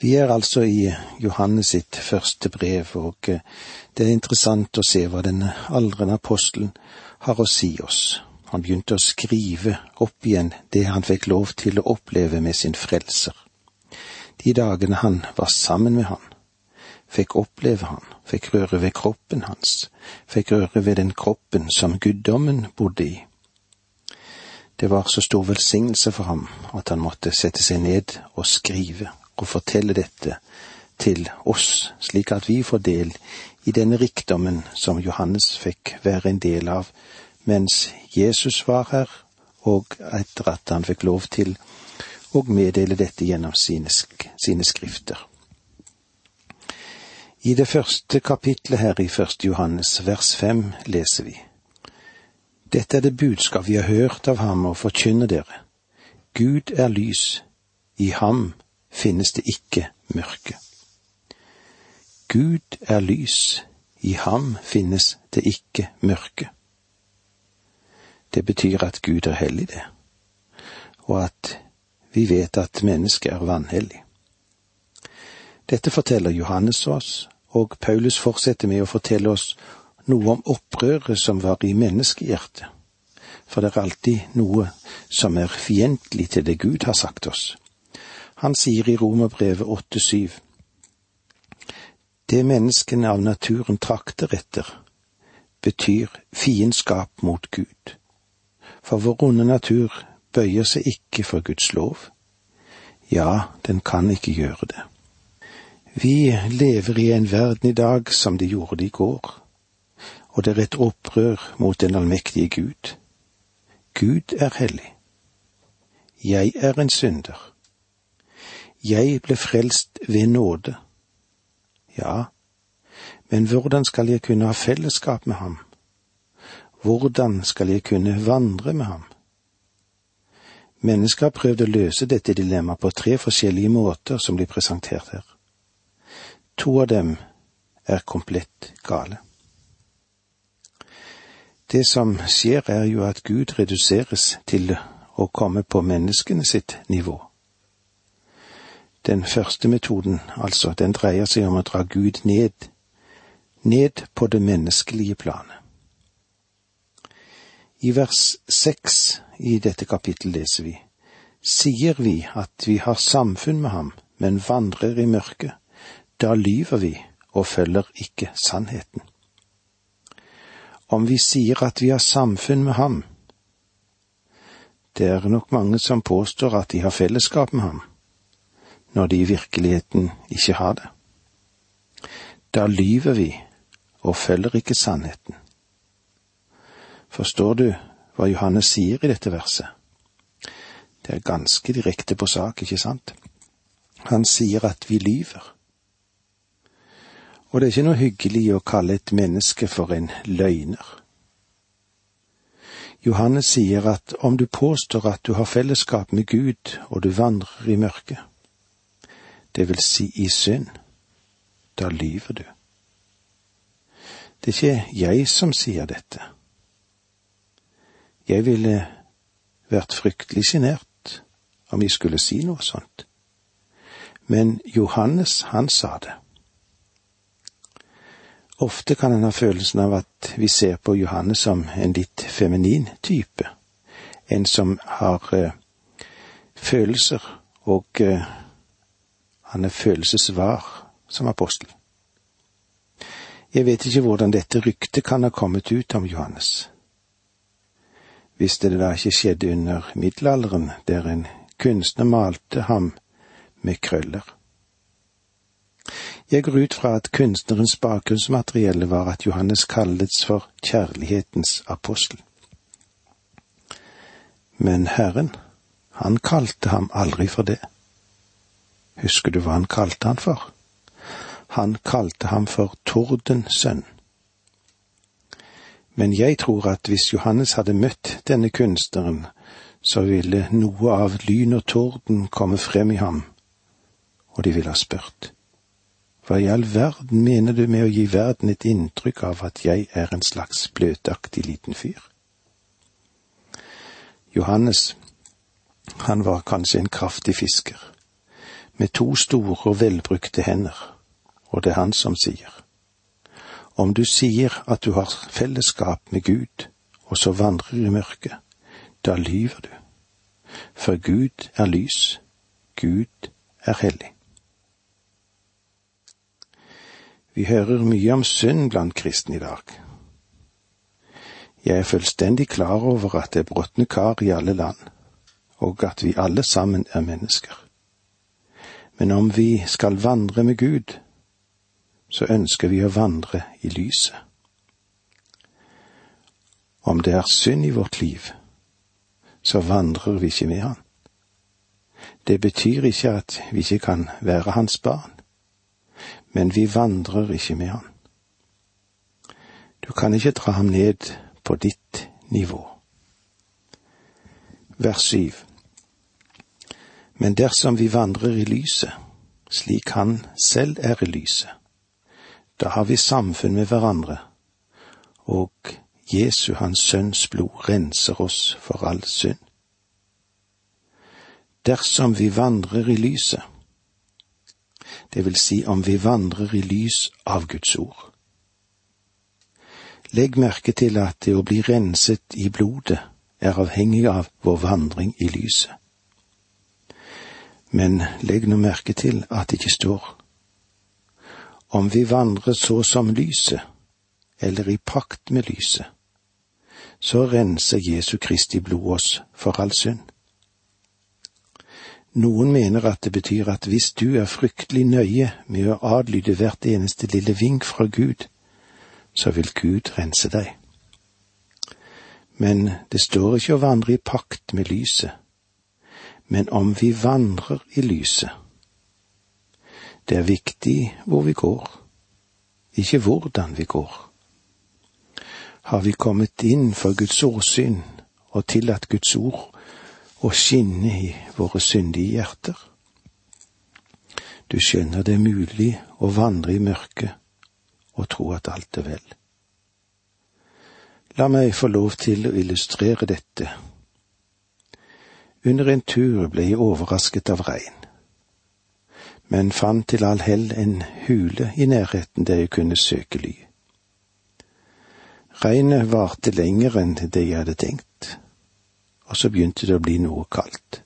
Vi er altså i Johannes sitt første brev, og eh, det er interessant å se hva denne aldrende apostelen har å si oss. Han begynte å skrive opp igjen det han fikk lov til å oppleve med sin frelser. De dagene han var sammen med han, fikk oppleve han, fikk røre ved kroppen hans, fikk røre ved den kroppen som guddommen bodde i. Det var så stor velsignelse for ham at han måtte sette seg ned og skrive og fortelle dette til oss, slik at vi får del i denne rikdommen som Johannes fikk være en del av mens Jesus var her, og etter at han fikk lov til å meddele dette gjennom sine, sine skrifter. I det første kapitlet her i første Johannes vers fem leser vi. Dette er det budskap vi har hørt av ham og forkynner dere. Gud er lys, i ham finnes det ikke mørke. Gud er lys, i ham finnes det ikke mørke. Det betyr at Gud er hellig, det, og at vi vet at mennesket er vanhellig. Dette forteller Johannes oss, og Paulus fortsetter med å fortelle oss noe om opprøret som var i menneskehjertet, for det er alltid noe som er fiendtlig til det Gud har sagt oss. Han sier i Romerbrevet 8,7 Det menneskene av naturen trakter etter, betyr fiendskap mot Gud. For vår onde natur bøyer seg ikke for Guds lov. Ja, den kan ikke gjøre det. Vi lever i en verden i dag som de gjorde det i går, og det er et opprør mot den allmektige Gud. Gud er hellig. Jeg er en synder. Jeg ble frelst ved nåde. Ja, men hvordan skal jeg kunne ha fellesskap med ham? Hvordan skal jeg kunne vandre med ham? Mennesker har prøvd å løse dette dilemmaet på tre forskjellige måter som blir presentert her. To av dem er komplett gale. Det som skjer er jo at Gud reduseres til å komme på menneskene sitt nivå. Den første metoden, altså, den dreier seg om å dra Gud ned, ned på det menneskelige planet. I vers seks i dette kapittel leser vi, sier vi at vi har samfunn med ham, men vandrer i mørket, da lyver vi og følger ikke sannheten. Om vi sier at vi har samfunn med ham, det er nok mange som påstår at de har fellesskap med ham når de i virkeligheten ikke har det. Da lyver vi og følger ikke sannheten. Forstår du hva Johannes sier i dette verset? Det er ganske direkte på sak, ikke sant? Han sier at vi lyver. Og det er ikke noe hyggelig å kalle et menneske for en løgner. Johannes sier at om du påstår at du har fellesskap med Gud og du vandrer i mørket, det vil si i synd, da lyver du. Det er ikke jeg som sier dette. Jeg ville vært fryktelig sjenert om jeg skulle si noe sånt. Men Johannes, han sa det. Ofte kan en ha følelsen av at vi ser på Johannes som en litt feminin type, en som har eh, følelser og uh, han er følelsesvar som apostel. Jeg vet ikke hvordan dette ryktet kan ha kommet ut om Johannes. Visste det da ikke skjedde under middelalderen, der en kunstner malte ham med krøller. Jeg går ut fra at kunstnerens bakgrunnsmaterielle var at Johannes kalles for kjærlighetens apostel. Men Herren, han kalte ham aldri for det. Husker du hva han kalte han for? Han kalte ham for Tordensønn. Men jeg tror at hvis Johannes hadde møtt denne kunstneren, så ville noe av lyn og torden komme frem i ham, og de ville ha spurt. Hva i all verden mener du med å gi verden et inntrykk av at jeg er en slags bløtaktig liten fyr? Johannes, han var kanskje en kraftig fisker med to store og velbrukte hender, og det er han som sier. Om du sier at du har fellesskap med Gud, og så vandrer i mørket, da lyver du. For Gud er lys, Gud er hellig. Vi hører mye om synd blant kristne i dag. Jeg er fullstendig klar over at det er bråtne kar i alle land, og at vi alle sammen er mennesker. Men om vi skal vandre med Gud, så ønsker vi å vandre i lyset. Om det er synd i vårt liv, så vandrer vi ikke med Han. Det betyr ikke at vi ikke kan være Hans barn, men vi vandrer ikke med Han. Du kan ikke dra ham ned på ditt nivå. Vers syv. Men dersom vi vandrer i lyset, slik Han selv er i lyset, da har vi samfunn med hverandre, og Jesu, Hans Sønns blod, renser oss for all synd. Dersom vi vandrer i lyset, det vil si om vi vandrer i lys av Guds ord. Legg merke til at det å bli renset i blodet er avhengig av vår vandring i lyset. Men legg nå merke til at det ikke står om vi vandrer så som lyset, eller i pakt med lyset, så renser Jesu Kristi blod oss for all synd. Noen mener at det betyr at hvis du er fryktelig nøye med å adlyde hvert eneste lille vink fra Gud, så vil Gud rense deg. Men det står ikke å vandre i pakt med lyset, men om vi vandrer i lyset. Det er viktig hvor vi går, ikke hvordan vi går. Har vi kommet inn for Guds åsyn og tillatt Guds ord å skinne i våre syndige hjerter? Du skjønner det er mulig å vandre i mørket og tro at alt er vel. La meg få lov til å illustrere dette. Under en tur ble jeg overrasket av regn men fant til all hell en hule i nærheten der jeg kunne søke ly. Regnet varte lenger enn det jeg hadde tenkt, og så begynte det å bli noe kaldt.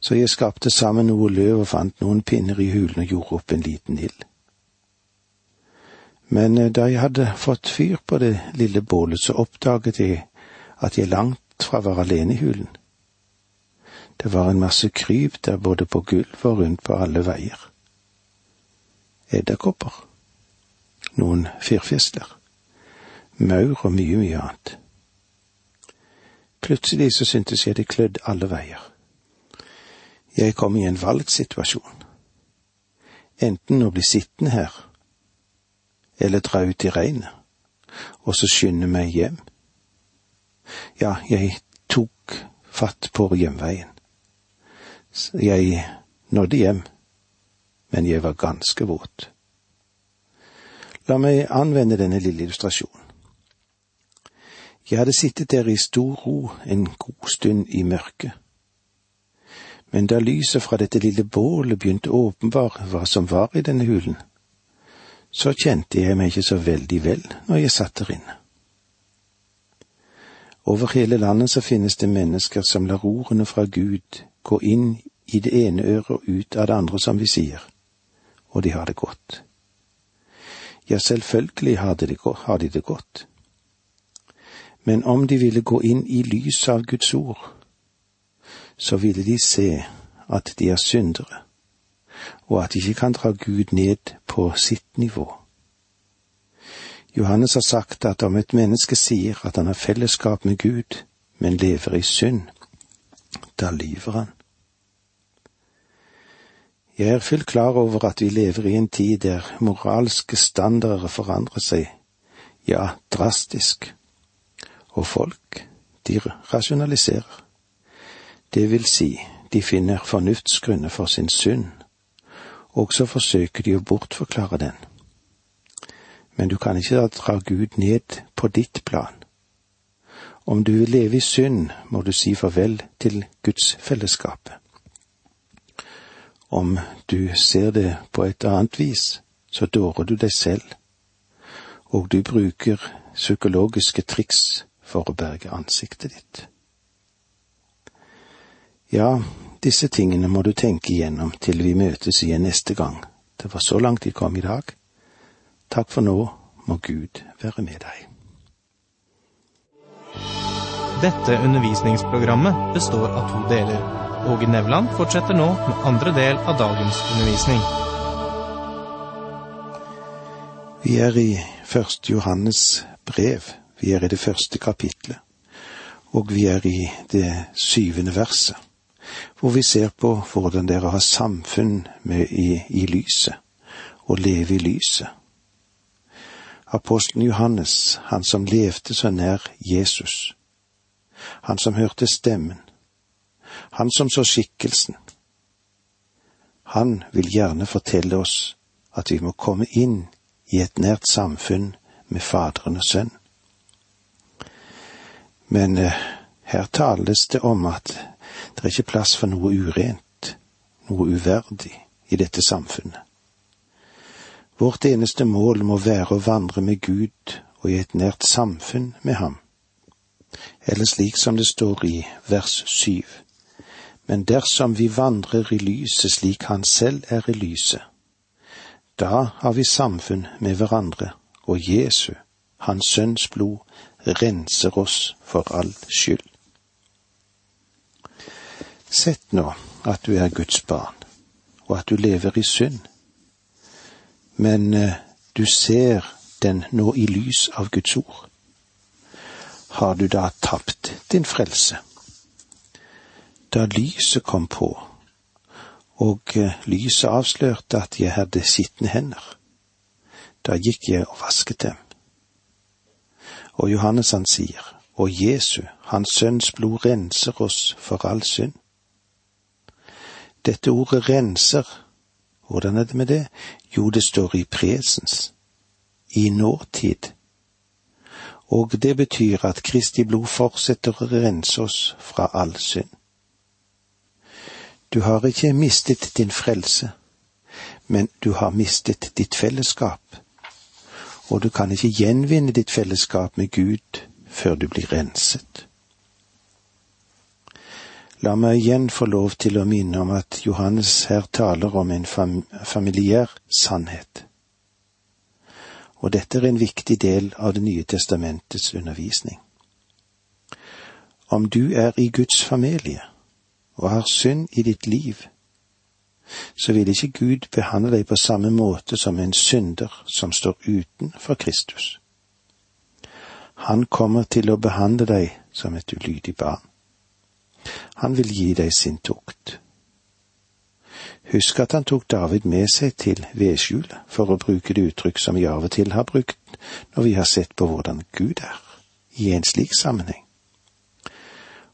Så jeg skapte sammen noe løv og fant noen pinner i hulen og gjorde opp en liten ild. Men eh, da jeg hadde fått fyr på det lille bålet, så oppdaget jeg at jeg langt fra var alene i hulen. Det var en masse kryp der både på gulv og rundt på alle veier. Edderkopper. Noen firfisler. Maur og mye, mye annet. Plutselig så syntes jeg det klødde alle veier. Jeg kom i en valgsituasjon. Enten å bli sittende her, eller dra ut i regnet, og så skynde meg hjem. Ja, jeg tok fatt på hjemveien. Jeg nådde hjem, men jeg var ganske våt. La meg anvende denne lille illustrasjonen. Jeg hadde sittet der i stor ro en god stund i mørket. Men da lyset fra dette lille bålet begynte å åpenbare hva som var i denne hulen, så kjente jeg meg ikke så veldig vel når jeg satt der inne. Over hele landet så finnes det mennesker som lar ordene fra Gud gå inn i det ene øret og ut av det andre, som vi sier, og de har det godt. Ja, selvfølgelig har de det godt. Men om de ville gå inn i lyset av Guds ord, så ville de se at de er syndere, og at de ikke kan dra Gud ned på sitt nivå. Johannes har sagt at om et menneske sier at han har fellesskap med Gud, men lever i synd, da lyver han. Jeg er fullt klar over at vi lever i en tid der moralske standarder forandrer seg, ja, drastisk, og folk, de rasjonaliserer. Det vil si, de finner fornuftsgrunner for sin synd, og så forsøker de å bortforklare den. Men du kan ikke dra Gud ned på ditt plan. Om du vil leve i synd, må du si farvel til Guds fellesskapet Om du ser det på et annet vis, så dårer du deg selv, og du bruker psykologiske triks for å berge ansiktet ditt. Ja, disse tingene må du tenke igjennom til vi møtes igjen neste gang. Det var så langt de kom i dag. Takk for nå, må Gud være med deg. Dette undervisningsprogrammet består av to deler. Åge Nevland fortsetter nå med andre del av dagens undervisning. Vi er i Første Johannes brev. Vi er i det første kapitlet, og vi er i det syvende verset, hvor vi ser på hvordan dere har samfunn med i, i lyset, og leve i lyset. Apostelen Johannes, han som levde så nær Jesus, han som hørte stemmen, han som så skikkelsen, han vil gjerne fortelle oss at vi må komme inn i et nært samfunn med Faderen og Sønn. Men eh, her tales det om at det er ikke plass for noe urent, noe uverdig, i dette samfunnet. Vårt eneste mål må være å vandre med Gud og i et nært samfunn med ham. Eller slik som det står i vers syv. Men dersom vi vandrer i lyset slik Han selv er i lyset, da har vi samfunn med hverandre, og Jesu, Hans Sønns blod, renser oss for all skyld. Sett nå at du er Guds barn, og at du lever i synd, men eh, du ser den nå i lys av Guds ord. Har du da tapt din frelse? Da lyset kom på, og eh, lyset avslørte at jeg hadde skitne hender. Da gikk jeg og vasket dem. Og Johannes han sier, og Jesu, hans sønns blod renser oss for all synd. Dette ordet renser, hvordan er det med det? Jo, det står i presens, i nåtid. Og det betyr at Kristi blod fortsetter å rense oss fra all synd. Du har ikke mistet din frelse, men du har mistet ditt fellesskap, og du kan ikke gjenvinne ditt fellesskap med Gud før du blir renset. La meg igjen få lov til å minne om at Johannes her taler om en fam familiær sannhet. Og dette er en viktig del av Det nye testamentets undervisning. Om du er i Guds familie, og har synd i ditt liv, så vil ikke Gud behandle deg på samme måte som en synder som står utenfor Kristus. Han kommer til å behandle deg som et ulydig barn. Han vil gi deg sin tukt. Husk at han tok David med seg til vedskjulet, for å bruke det uttrykk som vi av og til har brukt når vi har sett på hvordan Gud er, i en slik sammenheng.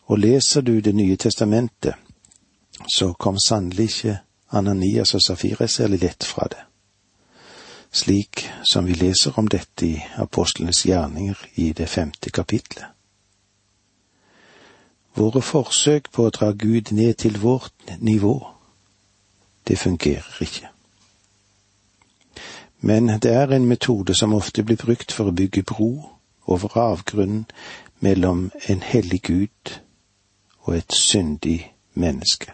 Og leser du Det nye testamentet, så kom sannelig ikke Ananias og Safira særlig lett fra det, slik som vi leser om dette i apostlenes gjerninger i det femte kapitlet. Våre forsøk på å dra Gud ned til vårt nivå, det fungerer ikke. Men det er en metode som ofte blir brukt for å bygge bro over avgrunnen mellom en hellig Gud og et syndig menneske.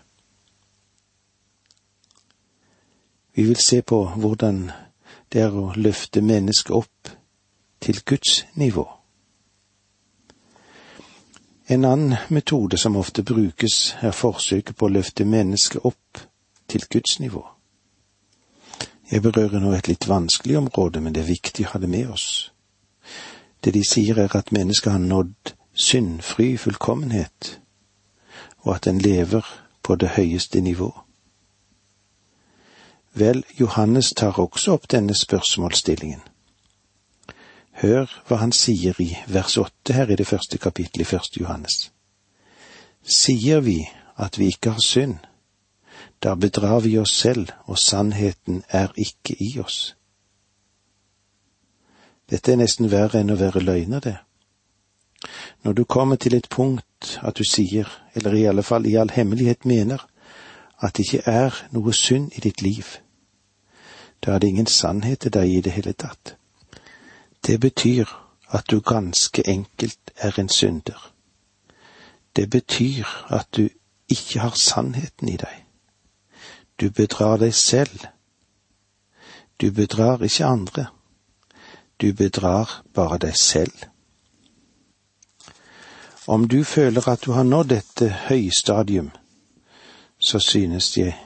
Vi vil se på hvordan det er å løfte mennesket opp til Guds nivå. En annen metode som ofte brukes, er forsøket på å løfte mennesket opp til Guds nivå. Jeg berører nå et litt vanskelig område, men det er viktig å ha det med oss. Det de sier er at mennesket har nådd syndfri fullkommenhet, og at en lever på det høyeste nivå. Vel, Johannes tar også opp denne spørsmålsstillingen. Hør hva han sier i vers åtte her i det første kapittelet i første Johannes. Sier vi at vi ikke har synd, da bedrar vi oss selv, og sannheten er ikke i oss. Dette er nesten verre enn å være løgner, det. Når du kommer til et punkt at du sier, eller i alle fall i all hemmelighet mener, at det ikke er noe synd i ditt liv, da er det ingen sannhet til deg i det hele tatt. Det betyr at du ganske enkelt er en synder. Det betyr at du ikke har sannheten i deg. Du bedrar deg selv. Du bedrar ikke andre. Du bedrar bare deg selv. Om du føler at du har nådd dette høystadium, så synes jeg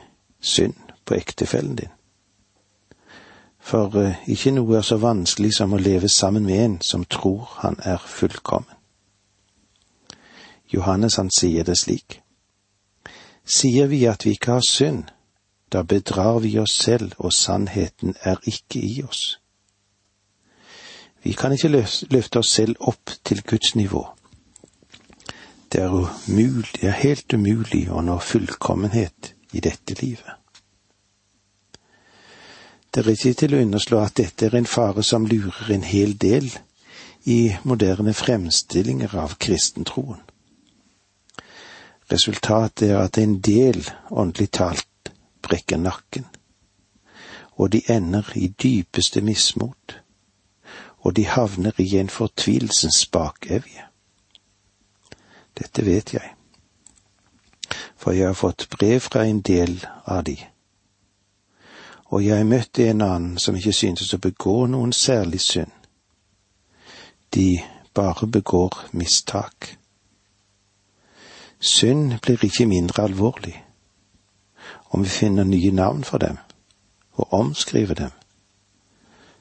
synd på ektefellen din. For uh, ikke noe er så vanskelig som å leve sammen med en som tror han er fullkommen. Johannes han sier det slik. Sier vi at vi ikke har synd, da bedrar vi oss selv, og sannheten er ikke i oss. Vi kan ikke løfte oss selv opp til Guds nivå. Det er, umulig, det er helt umulig å nå fullkommenhet i dette livet. Det er ikke til å underslå at dette er en fare som lurer en hel del i moderne fremstillinger av kristentroen. Resultatet er at en del, åndelig talt, brekker nakken, og de ender i dypeste mismot, og de havner i en fortvilelsens bakevje. Dette vet jeg, for jeg har fått brev fra en del av de. Og jeg møtte en annen som ikke syntes å begå noen særlig synd. De bare begår mistak. Synd blir ikke mindre alvorlig om vi finner nye navn for dem og omskriver dem,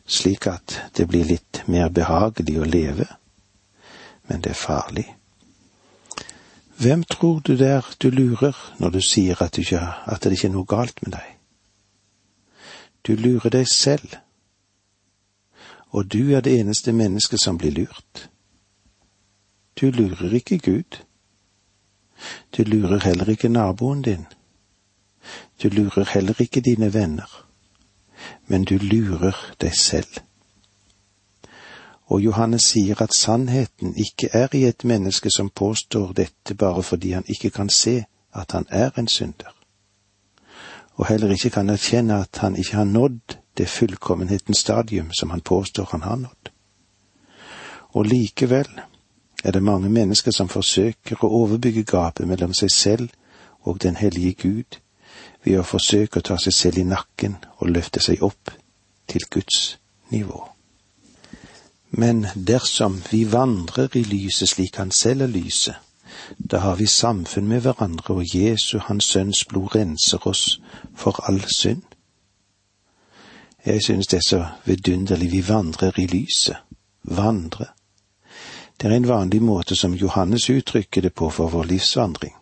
slik at det blir litt mer behagelig å leve, men det er farlig. Hvem tror du det er du lurer når du sier at, du ikke, at det ikke er noe galt med deg? Du lurer deg selv, og du er det eneste mennesket som blir lurt. Du lurer ikke Gud. Du lurer heller ikke naboen din. Du lurer heller ikke dine venner, men du lurer deg selv. Og Johannes sier at sannheten ikke er i et menneske som påstår dette bare fordi han ikke kan se at han er en synder, og heller ikke kan erkjenne at han ikke har nådd det fullkommenhetens stadium som han påstår han har nådd. Og likevel er det mange mennesker som forsøker å overbygge gapet mellom seg selv og den hellige Gud ved å forsøke å ta seg selv i nakken og løfte seg opp til Guds nivå. Men dersom vi vandrer i lyset slik han selv er lyset, da har vi samfunn med hverandre, og Jesu, Hans Sønns blod, renser oss for all synd. Jeg synes det er så vidunderlig, vi vandrer i lyset. Vandre. Det er en vanlig måte som Johannes uttrykker det på for vår livsvandring.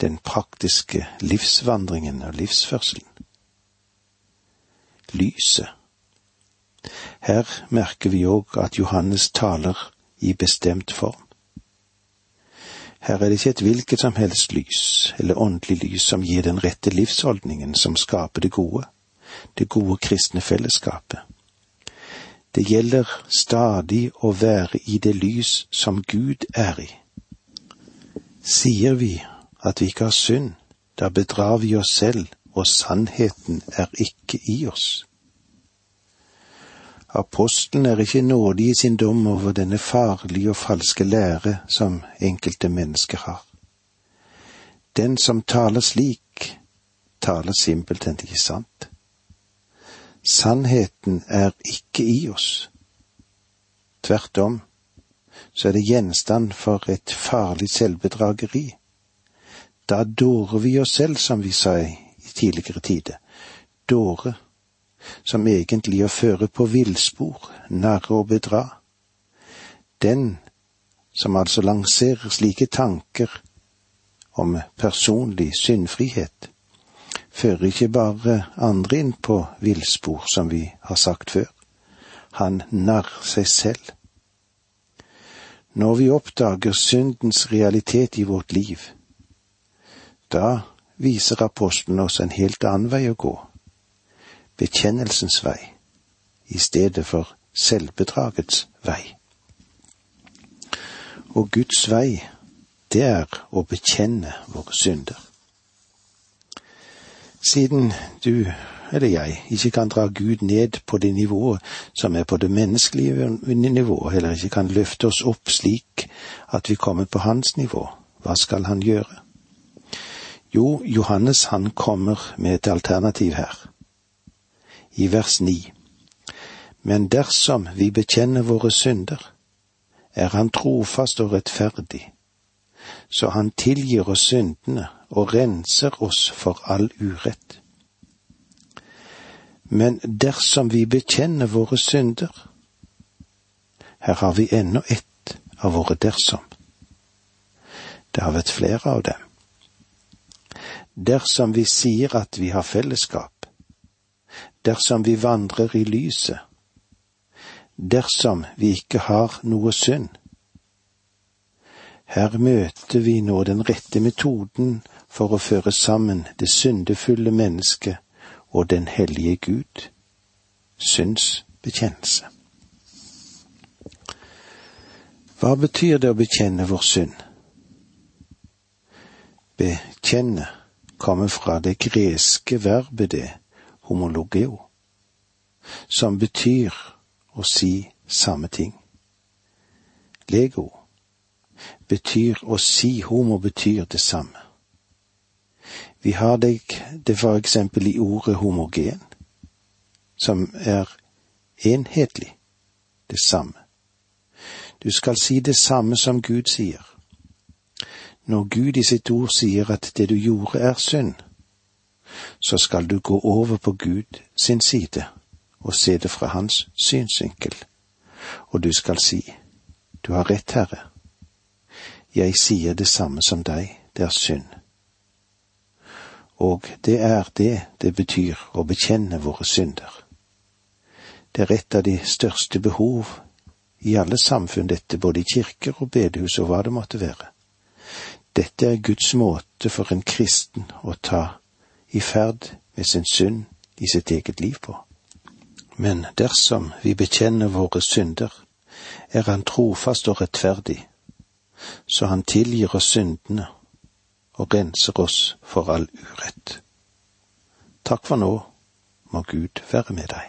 Den praktiske livsvandringen og livsførselen. Lyset her merker vi òg at Johannes taler i bestemt form. Her er det ikke et hvilket som helst lys, eller åndelig lys, som gir den rette livsholdningen, som skaper det gode, det gode kristne fellesskapet. Det gjelder stadig å være i det lys som Gud er i. Sier vi at vi ikke har synd, da bedrar vi oss selv, og sannheten er ikke i oss. Apostelen er ikke nådig i sin dom over denne farlige og falske lære som enkelte mennesker har. Den som taler slik, taler simpelthen ikke sant. Sannheten er ikke i oss. Tvert om, så er det gjenstand for et farlig selvbedrageri. Da dårer vi oss selv, som vi sa i tidligere tider. Dåre som egentlig å føre på villspor, narre og bedra. Den som altså lanserer slike tanker om personlig syndfrihet, fører ikke bare andre inn på villspor, som vi har sagt før. Han narrer seg selv. Når vi oppdager syndens realitet i vårt liv, da viser apostelen oss en helt annen vei å gå bekjennelsens vei i stedet for selvbedragets vei. Og Guds vei, det er å bekjenne våre synder. Siden du eller jeg ikke kan dra Gud ned på det nivået som er på det menneskelige nivået, eller ikke kan løfte oss opp slik at vi kommer på hans nivå, hva skal han gjøre? Jo, Johannes han kommer med et alternativ her. I vers ni. Men dersom vi bekjenner våre synder, er han trofast og rettferdig, så han tilgir oss syndene og renser oss for all urett. Men dersom vi bekjenner våre synder Her har vi ennå ett av våre dersom. Det har vært flere av dem. Dersom vi sier at vi har fellesskap, dersom vi vandrer i lyset, dersom vi ikke har noe synd. Her møter vi nå den rette metoden for å føre sammen det syndefulle mennesket og den hellige Gud, synsbekjennelse. Hva betyr det å bekjenne vår synd? Bekjenne kommer fra det greske verbet det, homologeo, som betyr å si samme ting. Lego betyr å si homo betyr det samme. Vi har det, det for eksempel i ordet homogen, som er enhetlig, det samme. Du skal si det samme som Gud sier. Når Gud i sitt ord sier at det du gjorde er synd, så skal du gå over på Gud sin side og se det fra hans synsvinkel, og du skal si, du har rett, Herre, jeg sier det samme som deg, det er synd. Og det er det det betyr å bekjenne våre synder. Det er et av de største behov i alle samfunn, dette både i kirker og bedehus og hva det måtte være. Dette er Guds måte for en kristen å ta i ferd med sin synd i sitt eget liv på. Men dersom vi bekjenner våre synder, er Han trofast og rettferdig, så Han tilgir oss syndene og renser oss for all urett. Takk for nå, må Gud være med deg.